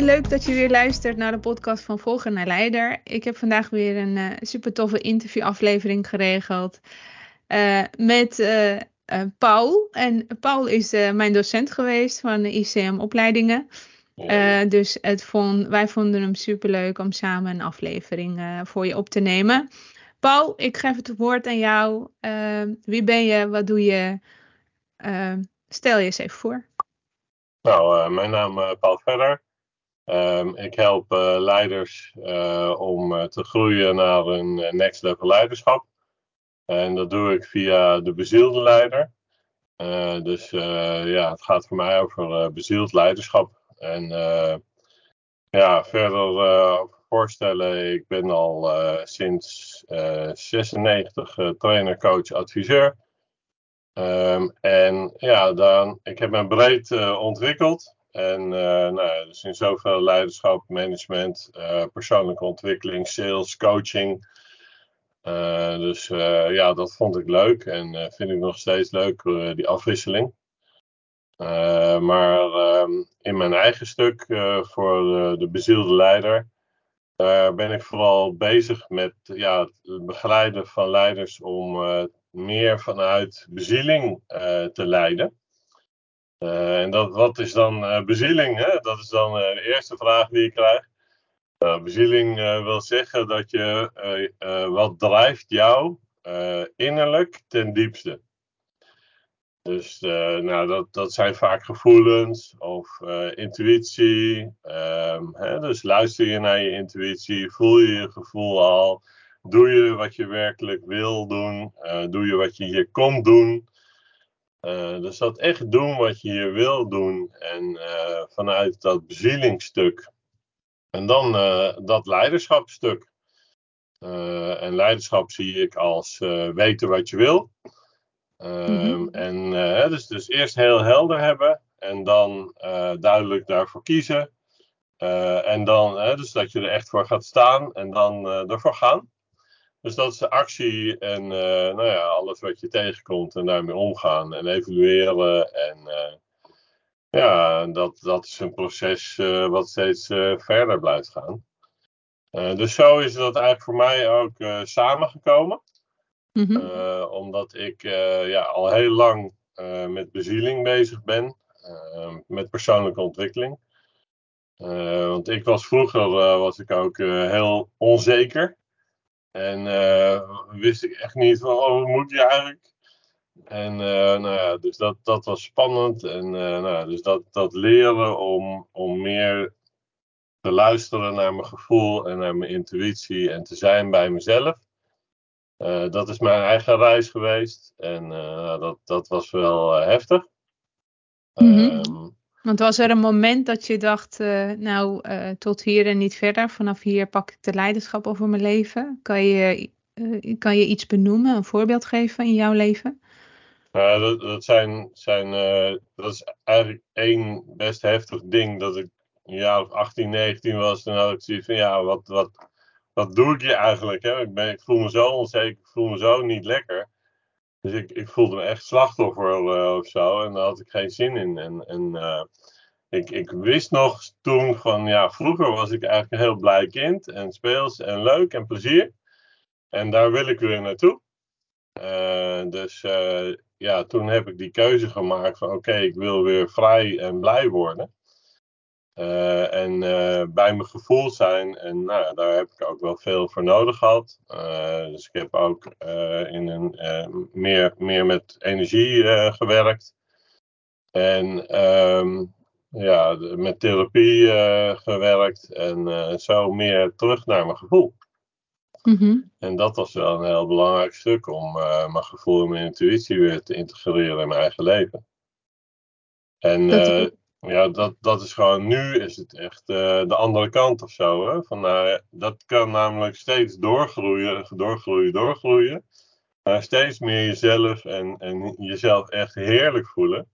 Hey, leuk dat je weer luistert naar de podcast van Volger naar Leider. Ik heb vandaag weer een uh, super toffe interviewaflevering geregeld uh, met uh, Paul. En Paul is mijn docent geweest van de ICM-opleidingen. dus het vond, wij vonden hem super leuk om samen een aflevering voor je op te nemen. Paul, ik geef het woord aan jou. wie ben je? Wat doe je? stel je eens even voor. Nou, mijn naam is Paul Verder. Um, ik help uh, leiders uh, om uh, te groeien naar een next level leiderschap. En dat doe ik via de bezielde leider. dus ja, het gaat voor mij over bezield leiderschap. En ja, verder voorstellen, ik ben al sinds 96 trainer, coach, adviseur. Um, en ja, dan, ik heb me breed ontwikkeld. En uh, nou, dus in zoveel leiderschap, management, uh, persoonlijke ontwikkeling, sales, coaching. Uh, dus ja, dat vond ik leuk en vind ik nog steeds leuk, die afwisseling. maar ehm, in mijn eigen stuk voor de bezielde leider, ben ik vooral bezig met ja, het begeleiden van leiders om meer vanuit bezieling te leiden. Uh, en dat, wat is dan uh, bezieling? Hè? Dat is dan uh, de eerste vraag die krijgt. Nou, bezieling wil zeggen dat je wat drijft jou innerlijk ten diepste. Dus nou, dat, dat zijn vaak gevoelens of intuïtie. Um, hè? Dus luister je naar je intuïtie, voel je je gevoel al. Doe je wat je werkelijk wil doen? doe je wat je hier komt doen? Uh, dus dat echt doen wat je hier wil doen en uh, vanuit dat bezielingstuk. En dan uh, dat leiderschapstuk. en leiderschap zie ik als weten wat je wil. Mm-hmm. En dus, dus eerst heel helder hebben en dan duidelijk daarvoor kiezen. en dan, dus dat je er echt voor gaat staan en dan ervoor gaan. Dus dat is de actie en uh, nou ja, alles wat je tegenkomt en daarmee omgaan en evalueren. En uh, ja, dat, dat is een proces uh, wat steeds verder blijft gaan. dus zo is dat eigenlijk voor mij ook samengekomen. Mm-hmm. omdat ik ja, al heel lang met bezieling bezig ben, met persoonlijke ontwikkeling. want ik was vroeger was ik ook heel onzeker. En uh, wist ik echt niet van, oh, moet je eigenlijk? En uh, nou ja, dus dat, dat was spannend. En uh, nou ja, dus dat, dat leren om, om meer te luisteren naar mijn gevoel en naar mijn intuïtie en te zijn bij mezelf. dat is mijn eigen reis geweest. En nou, dat, dat was wel heftig. Mm -hmm. Want was er een moment dat je dacht, uh, nou, uh, tot hier en niet verder, vanaf hier pak ik de leiderschap over mijn leven? Kan je, uh, kan je iets benoemen, een voorbeeld geven in jouw leven? Dat, dat, zijn, zijn, dat is eigenlijk één best heftig ding. Dat ik een jaar of 18, 19 was, toen had ik zoiets van, ja, wat, wat, wat doe ik hier eigenlijk? Hè? Ik, ben, ik voel me zo onzeker, ik voel me zo niet lekker. Dus ik, ik voelde me echt slachtoffer uh, of zo. En daar had ik geen zin in. En, en uh, ik, ik wist nog toen van, ja, vroeger was ik eigenlijk een heel blij kind. En speels en leuk en plezier. En daar wil ik weer naartoe. Uh, dus ja, toen heb ik die keuze gemaakt van, oké, ik wil weer vrij en blij worden. Uh, en uh, bij mijn gevoel zijn. En nou, daar heb ik ook wel veel voor nodig gehad. Uh, dus ik heb ook in een, meer, meer met energie gewerkt. En um, ja, met therapie gewerkt. En zo meer terug naar mijn gevoel. Mm -hmm. En dat was wel een heel belangrijk stuk om mijn gevoel en mijn intuïtie weer te integreren in mijn eigen leven. En dat Ja, dat, dat is gewoon, nu is het echt de andere kant of zo. Hè? Van, dat kan namelijk steeds doorgroeien, doorgroeien, doorgroeien. Maar steeds meer jezelf en, en jezelf echt heerlijk voelen.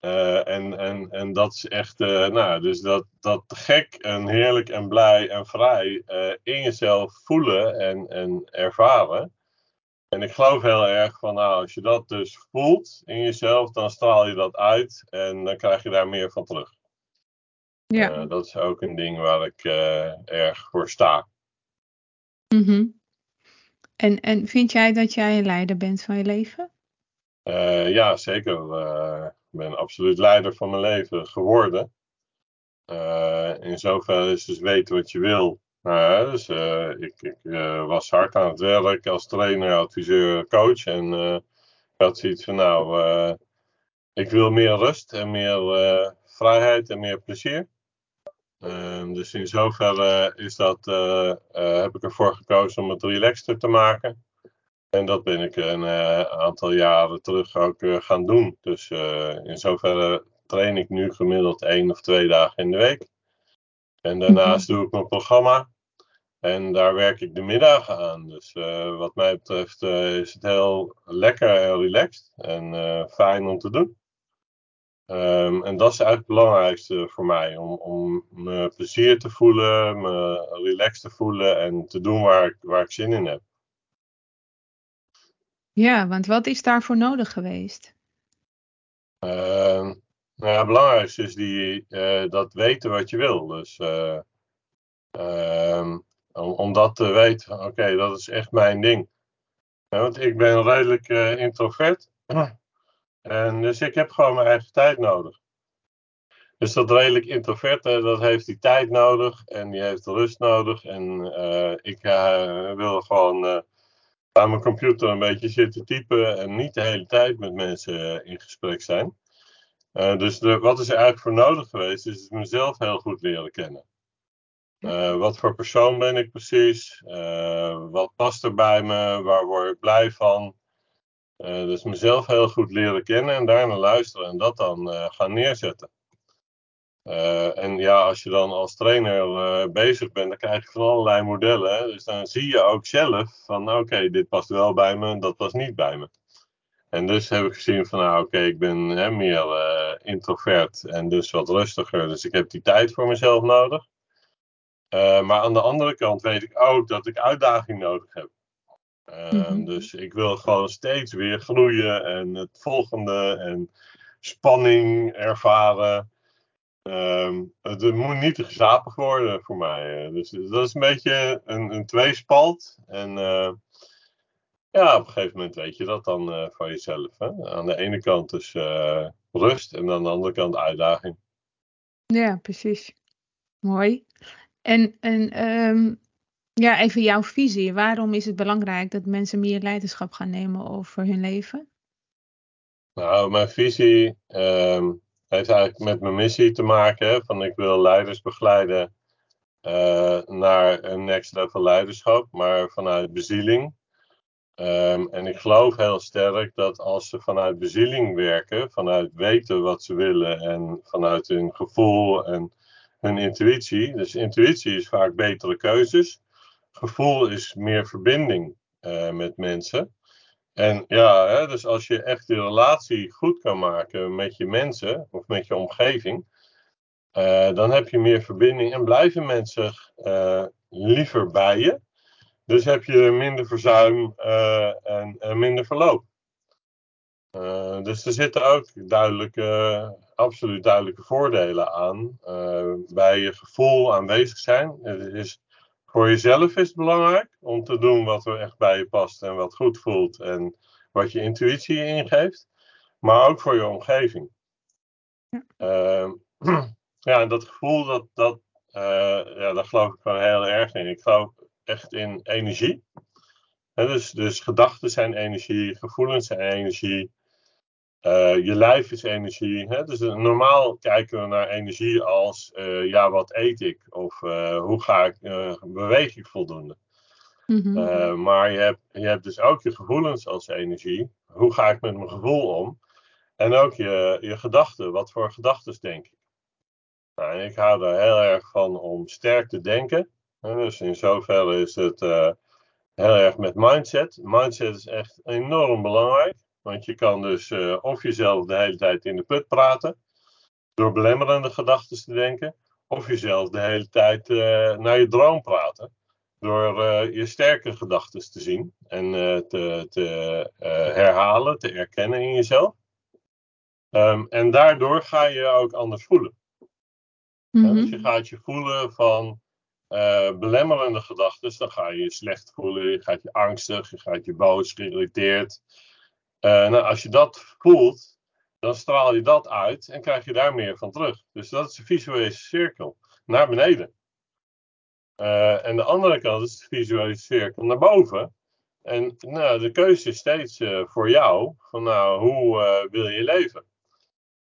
En, en, en dat is echt, nou, dus dat, dat gek en heerlijk en blij en vrij in jezelf voelen en, en ervaren. En ik geloof heel erg van, nou, als je dat dus voelt in jezelf, dan straal je dat uit en dan krijg je daar meer van terug. Ja. dat is ook een ding waar ik erg voor sta. Mm -hmm. en, en vind jij dat jij een leider bent van je leven? ja, zeker ik ben absoluut leider van mijn leven geworden. Uh, in zoverre is dus weten wat je wil. Uh, dus, uh, ik, ik was hard aan het werk als trainer, adviseur, coach. En ik had zoiets van, nou, ik wil meer rust en meer vrijheid en meer plezier. Ehm, dus in zoverre is dat, heb ik ervoor gekozen om het relaxter te maken. En dat ben ik een uh, aantal jaren terug ook uh, gaan doen. Dus uh, in zoverre train ik nu gemiddeld één of twee dagen in de week. En daarnaast doe ik mijn programma. En daar werk ik de middagen aan. Dus wat mij betreft is het heel lekker en relaxed. En fijn om te doen. Um, en dat is eigenlijk het belangrijkste voor mij. Om, om me plezier te voelen, me relaxed te voelen en te doen waar ik, waar ik zin in heb. Ja, want wat is daarvoor nodig geweest? Uh, nou ja, het belangrijkste is die, dat weten wat je wil. Dus uh, om, dat te weten, oké, dat is echt mijn ding. Ja, want ik ben redelijk eh, introvert. En dus ik heb gewoon mijn eigen tijd nodig. Dus dat redelijk introverte, dat heeft die tijd nodig en die heeft rust nodig. En ik wil gewoon aan mijn computer een beetje zitten typen en niet de hele tijd met mensen eh, in gesprek zijn. Dus de, wat is er eigenlijk voor nodig geweest, is mezelf heel goed leren kennen. Uh, wat voor persoon ben ik precies? Uh, wat past er bij me? Waar word ik blij van? dus mezelf heel goed leren kennen en daarna luisteren en dat dan gaan neerzetten. En ja, als je dan als trainer bezig bent, dan krijg je van allerlei modellen. Dus dan zie je ook zelf van oké, dit past wel bij me, dat past niet bij me. En dus heb ik gezien van nou oké, ik ben hè, meer introvert en dus wat rustiger. Dus ik heb die tijd voor mezelf nodig. Maar aan de andere kant weet ik ook dat ik uitdaging nodig heb. Mm -hmm. Dus ik wil gewoon steeds weer groeien en het volgende en spanning ervaren. Um, het moet niet te gezapig worden voor mij. Dus dat is een beetje een, een tweespalt. En uh, ja, op een gegeven moment weet je dat dan uh, van jezelf. Hè? Aan de ene kant dus uh, rust en aan de andere kant uitdaging. Ja, precies. Mooi. En, en um, ja, even jouw visie. Waarom is het belangrijk dat mensen meer leiderschap gaan nemen over hun leven? Nou, mijn visie. Um, heeft eigenlijk met mijn missie te maken. Van ik wil leiders begeleiden uh, naar een next level leiderschap, maar vanuit bezieling. Um, en ik geloof heel sterk dat als ze vanuit bezieling werken, vanuit weten wat ze willen en vanuit hun gevoel en hun intuïtie. Dus intuïtie is vaak betere keuzes. Gevoel is meer verbinding uh, met mensen. En ja, hè, dus als je echt de relatie goed kan maken met je mensen of met je omgeving, uh, dan heb je meer verbinding en blijven mensen uh, liever bij je. Dus heb je minder verzuim en, en, minder verloop. dus er zitten ook duidelijke, absoluut duidelijke voordelen aan bij je gevoel aanwezig zijn. Het is voor jezelf is het belangrijk om te doen wat er echt bij je past en wat goed voelt en wat je intuïtie ingeeft, maar ook voor je omgeving. Ja, uh, ja dat gevoel, dat, dat, uh, ja, daar geloof ik gewoon heel erg in. Ik geloof echt in energie. dus, dus gedachten zijn energie, gevoelens zijn energie. Uh, je lijf is energie. Hè? Dus normaal kijken we naar energie als, uh, ja, wat eet ik? Of uh, hoe ga ik, beweeg ik voldoende? Mm -hmm. maar je hebt, je hebt dus ook je gevoelens als energie. Hoe ga ik met mijn gevoel om? En ook je, je gedachten. Wat voor gedachten denk ik? Nou, ik hou er heel erg van om sterk te denken. Dus in zoverre is het heel erg met mindset. Mindset is echt enorm belangrijk. Want je kan dus uh, of jezelf de hele tijd in de put praten. Door belemmerende gedachten te denken. Of jezelf de hele tijd uh, naar je droom praten. Door je sterke gedachten te zien. En te, te herhalen, te erkennen in jezelf. Um, en daardoor ga je ook anders voelen. Mm Dus je gaat je voelen van belemmerende gedachten. Dan ga je je slecht voelen, je gaat je angstig, je gaat je boos, geïrriteerd. Uh, nou, als je dat voelt, dan straal je dat uit en krijg je daar meer van terug. Dus dat is de visuele cirkel, naar beneden. Uh, en de andere kant is de visuele cirkel naar boven. En nou, de keuze is steeds voor jou, van nou, hoe wil je leven?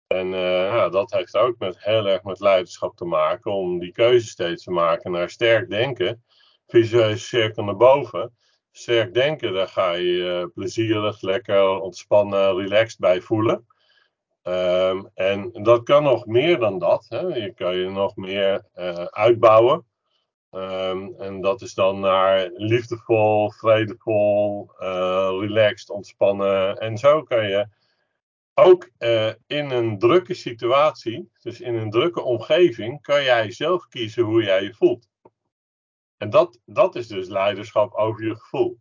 En ja, dat heeft ook met, heel erg met leiderschap te maken, om die keuze steeds te maken naar sterk denken. Visuele cirkel naar boven. Sterk denken, daar ga je je plezierig, lekker, ontspannen, relaxed bij voelen. Um, en dat kan nog meer dan dat. Hè. Je kan je nog meer uh, uitbouwen. Um, en dat is dan naar liefdevol, vredevol, uh, relaxed, ontspannen. En zo kan je ook in een drukke situatie, dus in een drukke omgeving, kan jij zelf kiezen hoe jij je voelt. En dat, dat is dus leiderschap over je gevoel.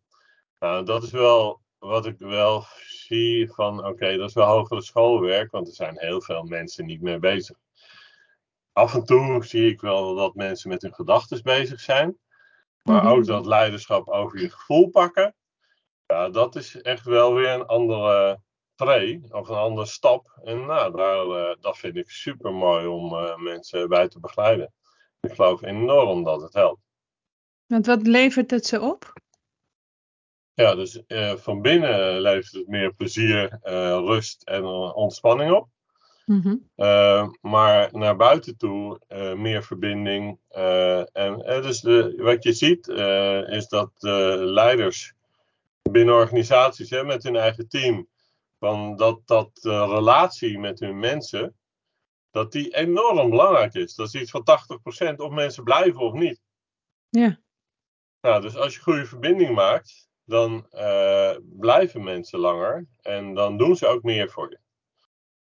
Nou, dat is wel wat ik wel zie van, oké, okay, dat is wel hogere schoolwerk, want er zijn heel veel mensen niet mee bezig. Af en toe zie ik wel dat mensen met hun gedachten bezig zijn. Maar mm -hmm. ook dat leiderschap over je gevoel pakken, ja, dat is echt wel weer een andere tree of een andere stap. En nou, daar, uh, dat vind ik super mooi om uh, mensen bij te begeleiden. Ik geloof enorm dat het helpt. Want wat levert het ze op? Ja, dus uh, van binnen levert het meer plezier, rust en ontspanning op. Mm -hmm. maar naar buiten toe meer verbinding. en dus de, wat je ziet is dat leiders binnen organisaties hè, met hun eigen team van dat, dat relatie met hun mensen, dat die enorm belangrijk is. Dat is iets van 80% of mensen blijven of niet. Ja. Nou, dus als je goede verbinding maakt, dan uh, blijven mensen langer en dan doen ze ook meer voor je.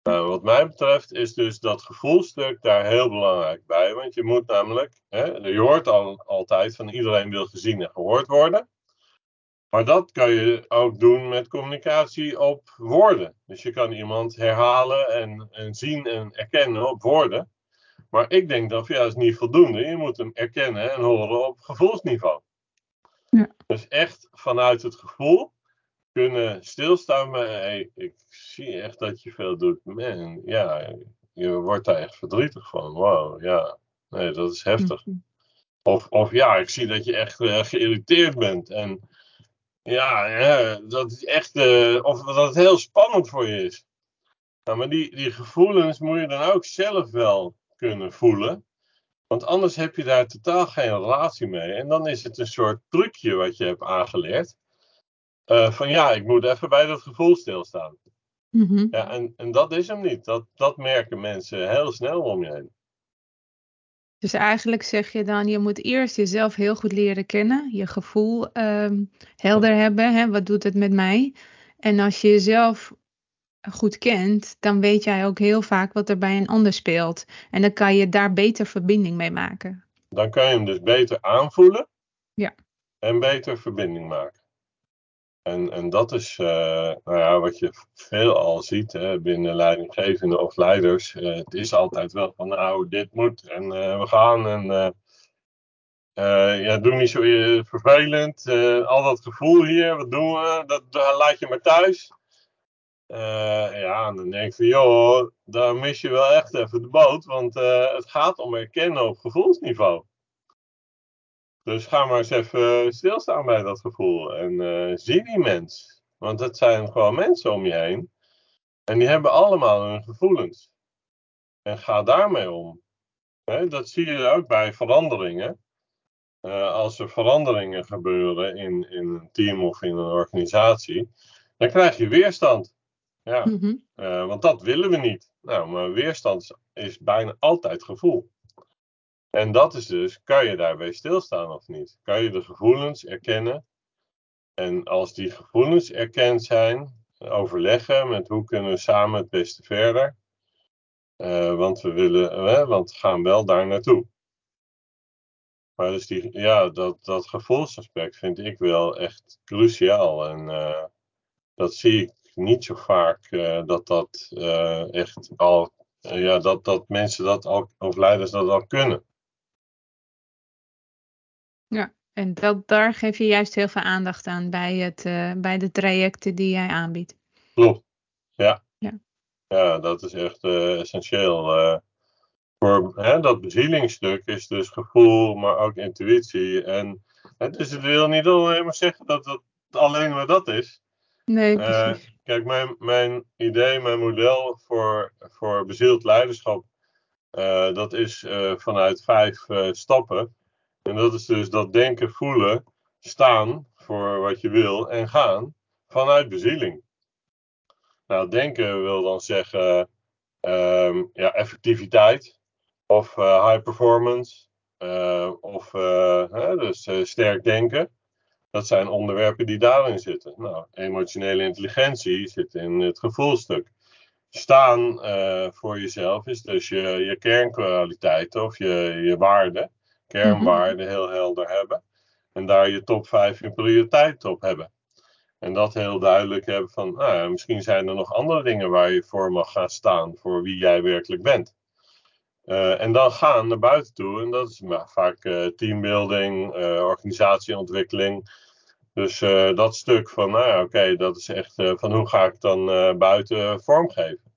Nou, wat mij betreft is dus dat gevoelstuk daar heel belangrijk bij. Want je moet namelijk, hè, je hoort al, altijd van iedereen wil gezien en gehoord worden. Maar dat kan je ook doen met communicatie op woorden. Dus je kan iemand herhalen en, en zien en erkennen op woorden. Maar ik denk dat is niet voldoende. Je moet hem erkennen en horen op gevoelsniveau. Ja. Dus echt vanuit het gevoel kunnen stilstaan bij, hey, ik zie echt dat je veel doet. Man, ja, je wordt daar echt verdrietig van. Wow, ja, nee, dat is heftig. Mhm. Of, of ja, ik zie dat je echt uh, geïrriteerd bent. En ja, ja dat is echt, uh, of dat het heel spannend voor je is. Nou, maar die, die gevoelens moet je dan ook zelf wel kunnen voelen. Want anders heb je daar totaal geen relatie mee. En dan is het een soort trucje wat je hebt aangeleerd. Uh, van ja, ik moet even bij dat gevoel stilstaan. Mm -hmm. Ja, en, en dat is hem niet. Dat, dat merken mensen heel snel om je heen. Dus eigenlijk zeg je dan, je moet eerst jezelf heel goed leren kennen, je gevoel um, helder hebben. Hè? Wat doet het met mij? En als je jezelf goed kent, dan weet jij ook heel vaak wat er bij een ander speelt. En dan kan je daar beter verbinding mee maken. Dan kan je hem dus beter aanvoelen. Ja. En beter verbinding maken. En, en dat is uh, nou ja, wat je veel al ziet hè, binnen leidinggevenden of leiders. Uh, het is altijd wel van nou, dit moet en uh, we gaan. En ja, doe niet zo vervelend. al dat gevoel hier, wat doen we? Dat, dat laat je maar thuis. Ja, en dan denk ik van joh, daar mis je wel echt even de boot. Want het gaat om erkennen op gevoelsniveau. Dus ga maar eens even stilstaan bij dat gevoel en uh, zie die mens. Want het zijn gewoon mensen om je heen. En die hebben allemaal hun gevoelens. En ga daarmee om. dat zie je ook bij veranderingen. Uh, als er veranderingen gebeuren in, in een team of in een organisatie, dan krijg je weerstand. Ja, Mhm. eh, want dat willen we niet. Nou, maar weerstand is bijna altijd gevoel. En dat is dus, kan je daarbij stilstaan of niet? Kan je de gevoelens erkennen? En als die gevoelens erkend zijn, overleggen met hoe kunnen we samen het beste verder? Eh, want we willen, eh, want we gaan wel daar naartoe. Maar dus die, ja, dat, dat gevoelsaspect vind ik wel echt cruciaal. En dat zie ik niet zo vaak eh, dat dat eh, echt al, eh, ja, dat, dat mensen dat al, of leiders dat al kunnen. Ja, en dat, daar geef je juist heel veel aandacht aan bij, het, bij de trajecten die jij aanbiedt. Klopt. Ja. Ja. Ja, dat is echt essentieel. voor hè, dat bezielingsstuk is dus gevoel, maar ook intuïtie. En het, dus het wil niet alleen maar zeggen dat het alleen maar dat is. Nee, Eh, kijk, mijn, mijn idee, mijn model voor, voor bezield leiderschap, eh, dat is eh, vanuit vijf stappen. En dat is dus dat denken, voelen, staan voor wat je wil en gaan vanuit bezieling. Nou, denken wil dan zeggen ehm, ja, effectiviteit of high performance of hè, dus sterk denken. Dat zijn onderwerpen die daarin zitten. Nou, emotionele intelligentie zit in het gevoelstuk. Staan eh, voor jezelf is dus je, je kernkwaliteiten of je, je waarden, kernwaarden heel helder hebben. En daar je top 5 in prioriteit op hebben. En dat heel duidelijk hebben van, ja, misschien zijn er nog andere dingen waar je voor mag gaan staan, voor wie jij werkelijk bent. Uh, en dan gaan naar buiten toe, en dat is nou, vaak uh, teambuilding, uh, organisatieontwikkeling. Dus dat stuk van, nou ja, oké, okay, dat is echt van hoe ga ik dan buiten vormgeven.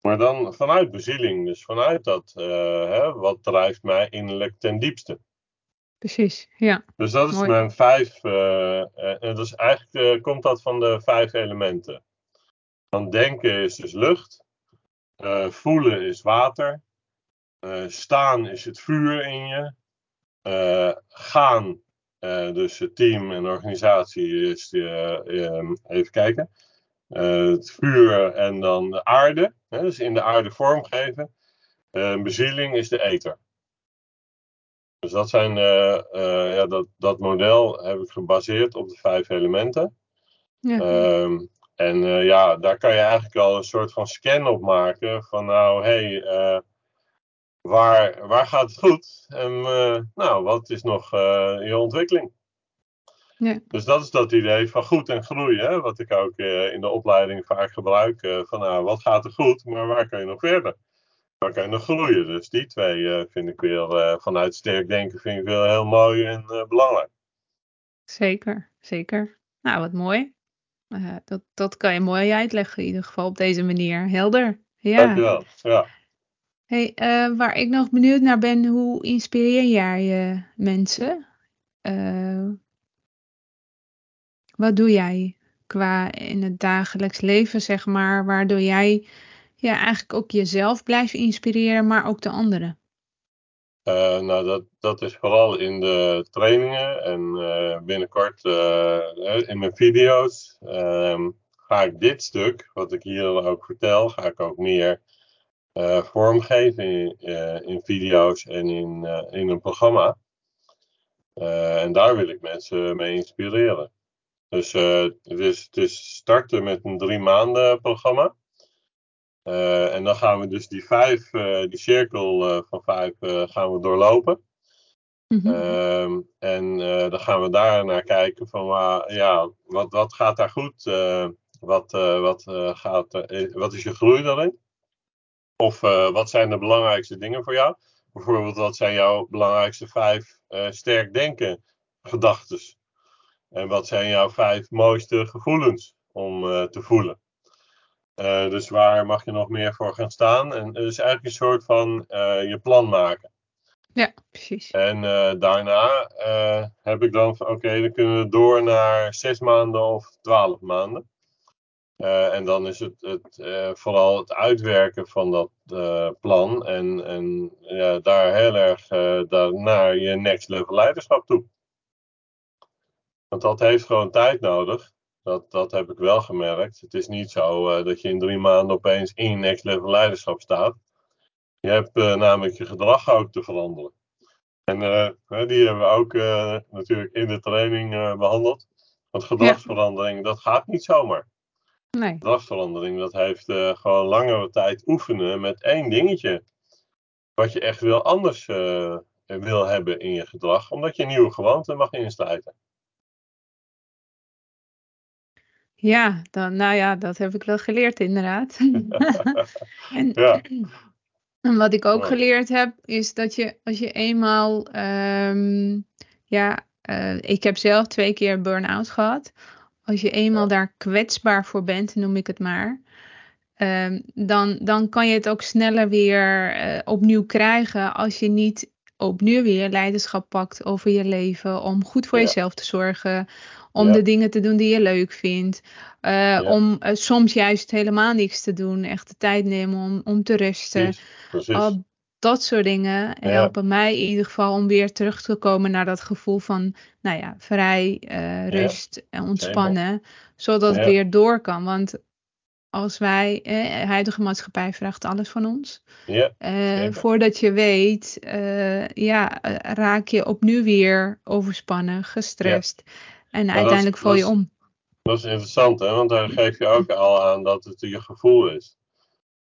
Maar dan vanuit bezieling, dus vanuit dat, hè, wat drijft mij innerlijk ten diepste. Precies, ja. Dus dat is Mooi. mijn vijf, en dus eigenlijk komt dat van de vijf elementen. Dan denken is dus lucht, voelen is water, uh, staan is het vuur in je. Uh, gaan, uh, dus het team en organisatie is, even kijken. het vuur en dan de aarde, hè, dus in de aarde vormgeven. bezieling is de ether. Dus dat zijn, ja, dat, dat model heb ik gebaseerd op de vijf elementen. Ja. Um, en ja, daar kan je eigenlijk al een soort van scan op maken van nou, hé, hey, waar, waar gaat het goed? En uh, nou, wat is nog uh, je ontwikkeling? Ja. Dus dat is dat idee van goed en groei, hè? wat ik ook uh, in de opleiding vaak gebruik. van nou, wat gaat er goed, maar waar kan je nog verder? Waar kan je nog groeien? Dus die twee vind ik weer vanuit sterk denken vind ik wel heel mooi en belangrijk. Zeker, zeker. Nou, wat mooi. dat, dat kan je mooi uitleggen in ieder geval op deze manier. Helder. Ja. Dankjewel. Ja. Hey, uh, waar ik nog benieuwd naar ben, hoe inspireer jij uh, mensen? Uh, wat doe jij qua in het dagelijks leven, zeg maar, waardoor jij ja, eigenlijk ook jezelf blijft inspireren, maar ook de anderen? nou, dat, dat is vooral in de trainingen en binnenkort in mijn video's ehm, ga ik dit stuk, wat ik hier ook vertel, ga ik ook meer uh, vormgeven in, uh, in, video's en in, uh, in een programma. en daar wil ik mensen mee inspireren. Dus het, is, het is starten met een drie maanden programma. en dan gaan we dus die vijf, die cirkel van vijf gaan we doorlopen. Mhm. en dan gaan we daar naar kijken van ja, wat, wat gaat daar goed? wat, wat, gaat, wat is je groei daarin? Of uh, wat zijn de belangrijkste dingen voor jou? Bijvoorbeeld, wat zijn jouw belangrijkste vijf uh, sterk denken gedachten? En wat zijn jouw vijf mooiste gevoelens om uh, te voelen? dus waar mag je nog meer voor gaan staan? En dus eigenlijk een soort van je plan maken. Ja, precies. En daarna heb ik dan van oké, okay, dan kunnen we door naar zes maanden of twaalf maanden. Uh, en dan is het, het uh, vooral het uitwerken van dat uh, plan en, en ja, daar heel erg naar je next level leiderschap toe. Want dat heeft gewoon tijd nodig. Dat, dat heb ik wel gemerkt. Het is niet zo dat je in drie maanden opeens in next level leiderschap staat. Je hebt namelijk je gedrag ook te veranderen. En die hebben we ook natuurlijk in de training behandeld. Want gedragsverandering, dat gaat niet zomaar. Nee. Gedragsverandering, dat heeft gewoon langere tijd oefenen met één dingetje. Wat je echt wil anders wil hebben in je gedrag, omdat je nieuwe gewoonten mag insluiten. Ja, dan, nou ja, dat heb ik wel geleerd inderdaad. en, ja. en wat ik ook geleerd heb, is dat je als je eenmaal, um, ja, uh, ik heb zelf twee keer burn-out gehad. Als je eenmaal daar kwetsbaar voor bent, noem ik het maar, um, dan, dan kan je het ook sneller weer uh, opnieuw krijgen als je niet opnieuw weer leiderschap pakt over je leven. Om goed voor ja. jezelf te zorgen. Om ja. de dingen te doen die je leuk vindt. Uh, ja. Om uh, soms juist helemaal niks te doen. Echt de tijd nemen om, om te rusten. Precies. Precies. Al dat soort dingen helpen mij in ieder geval om weer terug te komen naar dat gevoel van, nou ja, vrij, uh, rust en ontspannen. Zodat het weer door kan. Want als wij, eh, huidige maatschappij vraagt alles van ons. Ja, uh, voordat je weet, uh, ja, raak je opnieuw weer overspannen, gestrest. En maar uiteindelijk val je om. Dat is interessant, hè? want daar geef je ook al aan dat het je gevoel is.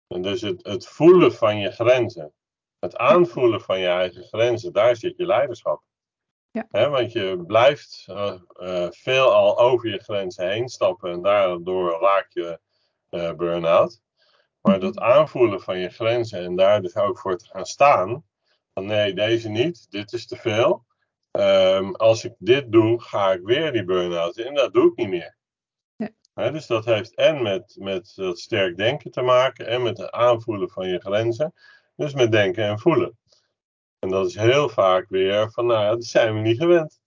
En dus het, het voelen van je grenzen, het aanvoelen van je eigen grenzen, daar zit je leiderschap. Ja. He, want je blijft uh, uh, veel al over je grenzen heen stappen en daardoor raak je uh, burn-out. Maar dat aanvoelen van je grenzen en daar dus ook voor te gaan staan. Van nee, deze niet, dit is te veel. Um, als ik dit doe, ga ik weer die burn-out in. En dat doe ik niet meer. Ja. He, dus dat heeft en met, met dat sterk denken te maken en met het aanvoelen van je grenzen. Dus met denken en voelen. En dat is heel vaak weer van, nou ja, dat zijn we niet gewend.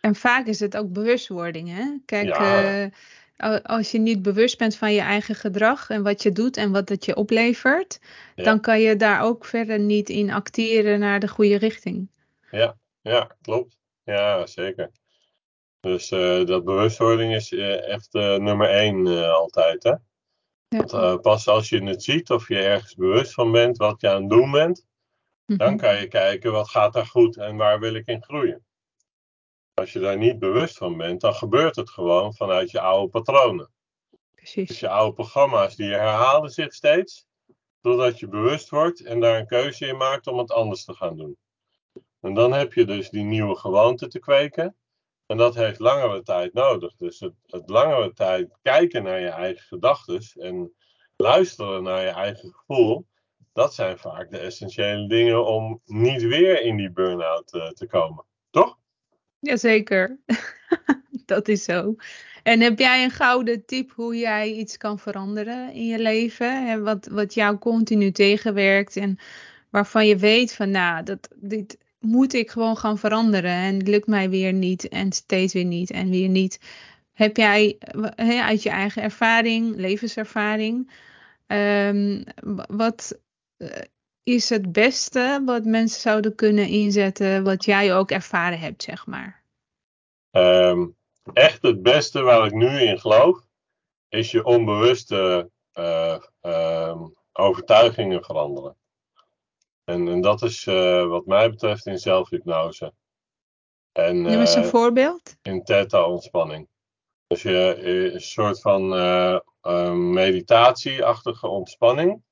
En vaak is het ook bewustwording, hè? Kijk, ja. uh, als je niet bewust bent van je eigen gedrag en wat je doet en wat het je oplevert, ja. dan kan je daar ook verder niet in acteren naar de goede richting. Ja, ja klopt. Ja, zeker. Dus uh, dat bewustwording is uh, echt uh, nummer één altijd. Hè? Ja. Want, pas als je het ziet of je ergens bewust van bent wat je aan het doen bent, -hmm. dan kan je kijken wat gaat daar goed en waar wil ik in groeien. Als je daar niet bewust van bent, dan gebeurt het gewoon vanuit je oude patronen. Precies. Dus je oude programma's die je herhalen zich steeds, totdat je bewust wordt en daar een keuze in maakt om het anders te gaan doen. En dan heb je dus die nieuwe gewoonte te kweken. En dat heeft langere tijd nodig. Dus het, het langere tijd kijken naar je eigen gedachten en luisteren naar je eigen gevoel, dat zijn vaak de essentiële dingen om niet weer in die burn-out uh, te komen. Toch? Jazeker, dat is zo. En heb jij een gouden tip hoe jij iets kan veranderen in je leven? En wat, wat jou continu tegenwerkt en waarvan je weet van nou, dat, dit moet ik gewoon gaan veranderen en het lukt mij weer niet en steeds weer niet en weer niet. Heb jij he, uit je eigen ervaring, levenservaring, um, wat uh, is het beste wat mensen zouden kunnen inzetten, wat jij ook ervaren hebt, zeg maar? Um, echt het beste waar ik nu in geloof, is je onbewuste uh, overtuigingen veranderen. En, en dat is uh, wat mij betreft in zelfhypnose. En, Noem eens een voorbeeld. In theta-ontspanning. Dus je, een soort van meditatieachtige ontspanning.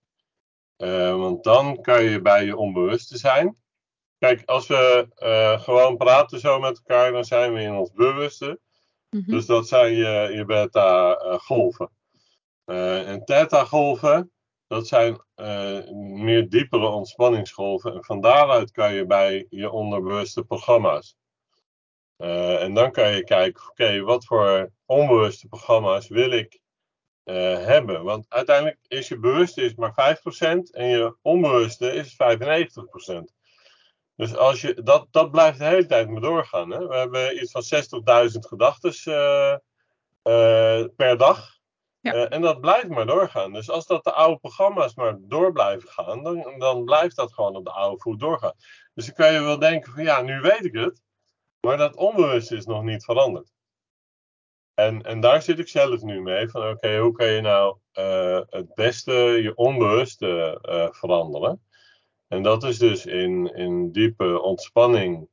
Uh, want dan kan je bij je onbewuste zijn. Kijk, als we uh, gewoon praten zo met elkaar, dan zijn we in ons bewuste. Mm -hmm. Dus dat zijn je, je beta-golven. Uh, en theta-golven, dat zijn meer diepere ontspanningsgolven. En van daaruit kan je bij je onderbewuste programma's. en dan kan je kijken, oké, wat voor onbewuste programma's wil ik uh, hebben. Want uiteindelijk is je bewuste is maar 5% en je onbewuste is 95%. Dus als je, dat, dat blijft de hele tijd maar doorgaan. Hè? We hebben iets van 60.000 gedachten per dag. Uh, en dat blijft maar doorgaan. Dus als dat de oude programma's maar door blijven gaan, dan, dan blijft dat gewoon op de oude voet doorgaan. Dus dan kan je wel denken van ja, nu weet ik het. Maar dat onbewuste is nog niet veranderd. En, en daar zit ik zelf nu mee. Van oké, hoe kan je nou uh, het beste je onbewuste uh, veranderen? En dat is dus in, in diepe ontspanning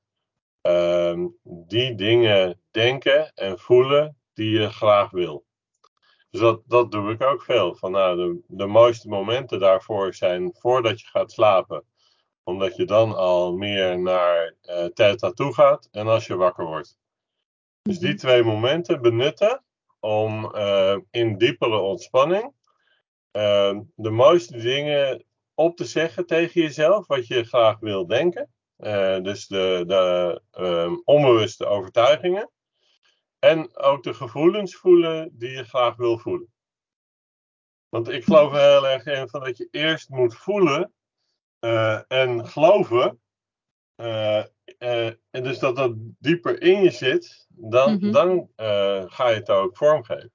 uh, die dingen denken en voelen die je graag wil. Dus dat, dat doe ik ook veel. Van, nou, de, de mooiste momenten daarvoor zijn voordat je gaat slapen. Omdat je dan al meer naar uh, theta toe gaat en als je wakker wordt. Dus die twee momenten benutten om uh, in diepere ontspanning uh, de mooiste dingen op te zeggen tegen jezelf, wat je graag wil denken. Uh, dus de, de um, onbewuste overtuigingen. En ook de gevoelens voelen die je graag wil voelen. Want ik geloof er heel erg in van dat je eerst moet voelen en geloven. en dus dat dat dieper in je zit dan, mm -hmm. dan ga je het ook vormgeven.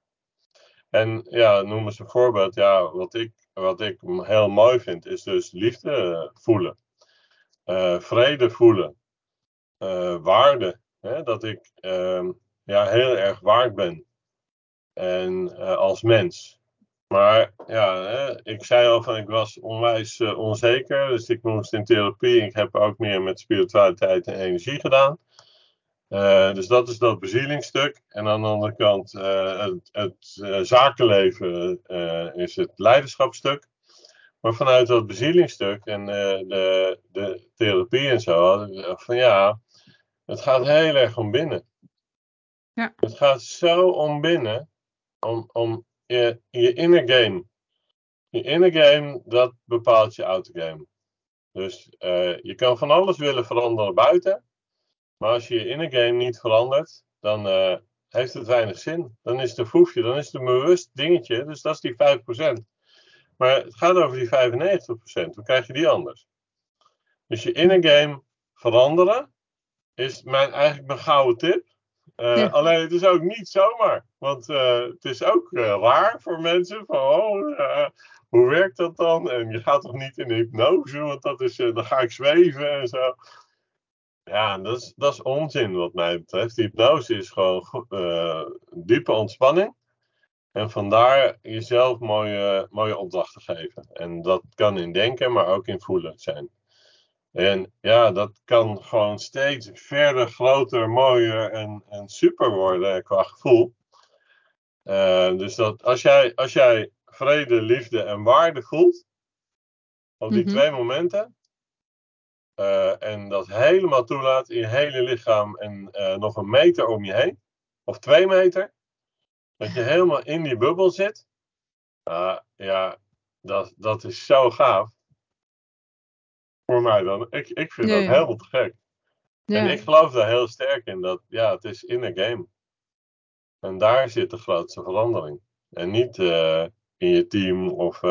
En ja, noem eens een voorbeeld. Ja, wat ik, wat ik heel mooi vind, is dus liefde voelen. Vrede voelen. Waarde. Hè? Dat ik uh, ja, heel erg waard ben. En als mens. Maar ja, hè, ik zei al van ik was onwijs onzeker. Dus ik moest in therapie. Ik heb ook meer met spiritualiteit en energie gedaan. Uh, dus dat is dat bezielingstuk. En aan de andere kant, het, het zakenleven is het leiderschapstuk. Maar vanuit dat bezielingstuk en de, de therapie en zo, van ja, het gaat heel erg om binnen. Ja. Het gaat zo om binnen, om, om je, je inner game. Je inner game, dat bepaalt je autogame. Dus je kan van alles willen veranderen buiten. Maar als je je inner game niet verandert, dan uh, heeft het weinig zin. Dan is het een foefje, dan is het een bewust dingetje. Dus dat is die 5%. Maar het gaat over die 95%. Hoe krijg je die anders? Dus je inner game veranderen is mijn, eigenlijk mijn gouden tip. Uh, ja. Alleen het is ook niet zomaar. Want uh, het is ook raar voor mensen. Van, oh, hoe werkt dat dan? En je gaat toch niet in de hypnose? Want dat is, dan ga ik zweven en zo. Ja, dat is, dat is onzin wat mij betreft. Hypnose is gewoon uh, diepe ontspanning. En vandaar jezelf mooie, mooie opdrachten geven. En dat kan in denken, maar ook in voelen zijn. En ja, dat kan gewoon steeds verder, groter, mooier en, en super worden qua gevoel. Uh, dus dat als jij, als jij vrede, liefde en waarde voelt, op die mm-hmm. twee momenten, uh, en dat helemaal toelaat in je hele lichaam en uh, nog een meter om je heen, of twee meter, dat je helemaal in die bubbel zit. Uh, ja, dat, dat is zo gaaf. Voor mij dan. Ik, ik vind ja, dat ja. helemaal te gek. En ik geloof daar heel sterk in dat, ja, het is in een game. En daar zit de grootste verandering. En niet uh, in je team of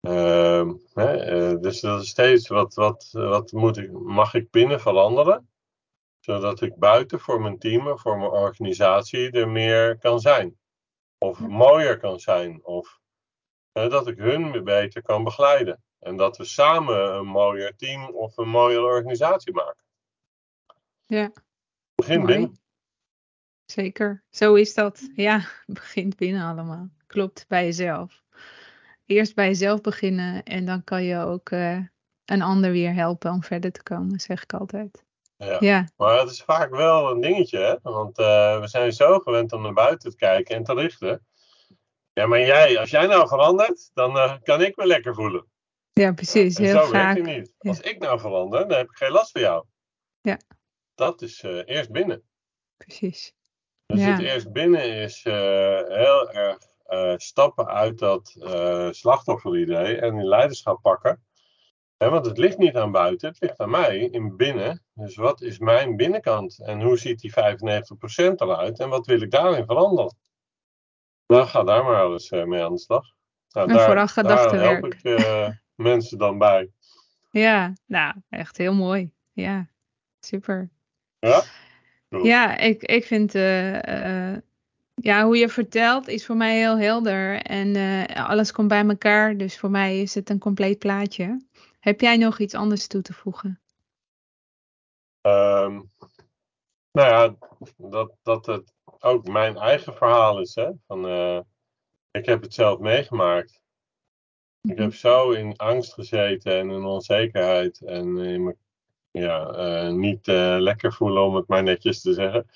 Uh, hè, uh, dus dat is steeds wat, wat, wat moet ik, mag ik binnen veranderen, zodat ik buiten voor mijn team, voor mijn organisatie er meer kan zijn. Of mooier kan zijn, of dat ik hun beter kan begeleiden. En dat we samen een mooier team of een mooiere organisatie maken. Ja. Begin Mooi. binnen. Zeker, zo is dat. Ja, begint binnen allemaal. Klopt, bij jezelf eerst bij jezelf beginnen en dan kan je ook uh, een ander weer helpen om verder te komen, zeg ik altijd. Ja, ja. maar het is vaak wel een dingetje, hè? want uh, we zijn zo gewend om naar buiten te kijken en te richten. Ja, maar jij, als jij nou verandert, dan uh, kan ik me lekker voelen. Ja, precies. Heel zo vaak. werkt niet. Ja. Als ik nou verander, dan heb ik geen last van jou. Ja. Dat is eerst binnen. Precies. Dus ja. het eerst binnen is heel erg uh, stappen uit dat slachtofferidee en die leiderschap pakken. He, want het ligt niet aan buiten, het ligt aan mij in binnen. Dus wat is mijn binnenkant en hoe ziet die 95% eruit en wat wil ik daarin veranderen? Nou, ga daar maar eens uh, mee aan de slag. Nou, en daar, vooral gedachtenwerk. Daar help ik mensen dan bij. Ja, nou, echt heel mooi. Ja, super. Ja? Ja, ik, ik vind ja, hoe je vertelt is voor mij heel helder. En uh, alles komt bij elkaar. Dus voor mij is het een compleet plaatje. Heb jij nog iets anders toe te voegen? Um, Nou ja, dat, dat het ook mijn eigen verhaal is. Hè? Van, ik heb het zelf meegemaakt. Ik heb zo in angst gezeten en in onzekerheid en in me, ja, uh, niet uh, lekker voelen, om het maar netjes te zeggen.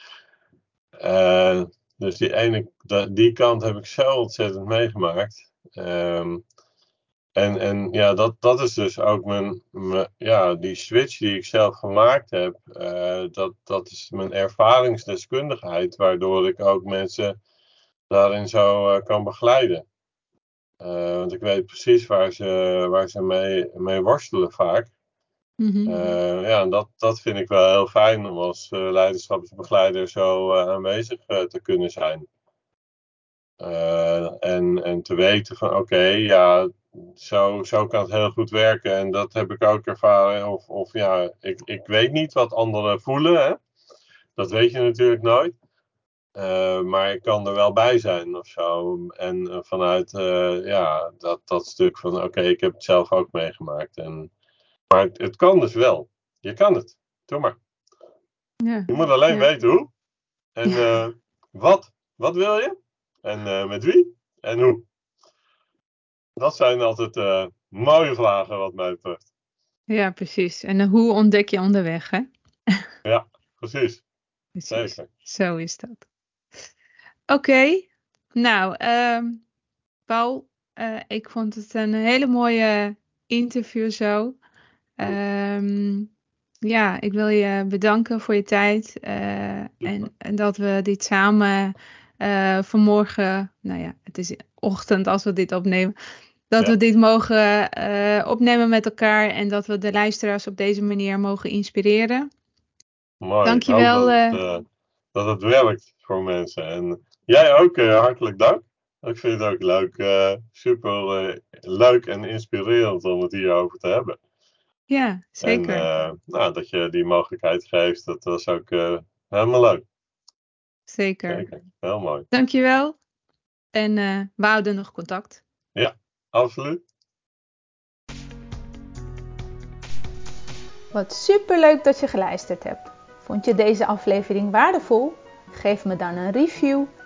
dus die ene, die kant heb ik zo ontzettend meegemaakt. Um, en, en ja, dat, dat is dus ook mijn, mijn, ja, die switch die ik zelf gemaakt heb. Uh, dat, dat is mijn ervaringsdeskundigheid, waardoor ik ook mensen daarin zo uh, kan begeleiden. Uh, want ik weet precies waar ze, waar ze mee, mee worstelen vaak. Mm -hmm. ja, en dat, dat vind ik wel heel fijn om als leiderschapsbegeleider zo aanwezig te kunnen zijn. en, en te weten van oké, okay, ja, zo, zo kan het heel goed werken. En dat heb ik ook ervaren. Of, of ja, ik, ik weet niet wat anderen voelen. Hè? Dat weet je natuurlijk nooit. Uh, maar ik kan er wel bij zijn of zo. En uh, vanuit uh, ja, dat, dat stuk van oké, okay, ik heb het zelf ook meegemaakt. En, maar het, het, kan dus wel. Je kan het. Doe maar. Ja. Je moet alleen ja. weten hoe. En ja. wat. Wat wil je? En met wie? En hoe. Dat zijn altijd mooie vragen wat mij betreft. Ja, precies. En hoe ontdek je onderweg, hè? ja, precies. precies. Zeker. Zo is dat. Oké. Okay. Nou, uh, Paul, uh, ik vond het een hele mooie interview zo. Um, ja, ik wil je bedanken voor je tijd. Uh, en, en, dat we dit samen vanmorgen, nou ja, het is ochtend als we dit opnemen. Dat we dit mogen opnemen met elkaar en dat we de luisteraars op deze manier mogen inspireren. Mooi. Dankjewel. Dat, uh, uh, dat het werkt voor mensen. En jij ook hartelijk dank. Ik vind het ook leuk, super leuk en inspirerend om het hierover te hebben. Ja, zeker. En, nou, dat je die mogelijkheid geeft, dat was ook helemaal leuk. Zeker. zeker. Heel mooi. Dankjewel. En we houden nog contact. Ja, Absoluut. Wat superleuk dat je geluisterd hebt. Vond je deze aflevering waardevol? Geef me dan een review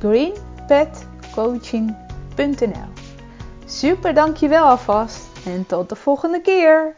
www.greenpetcoaching.nl Super dankjewel alvast en tot de volgende keer!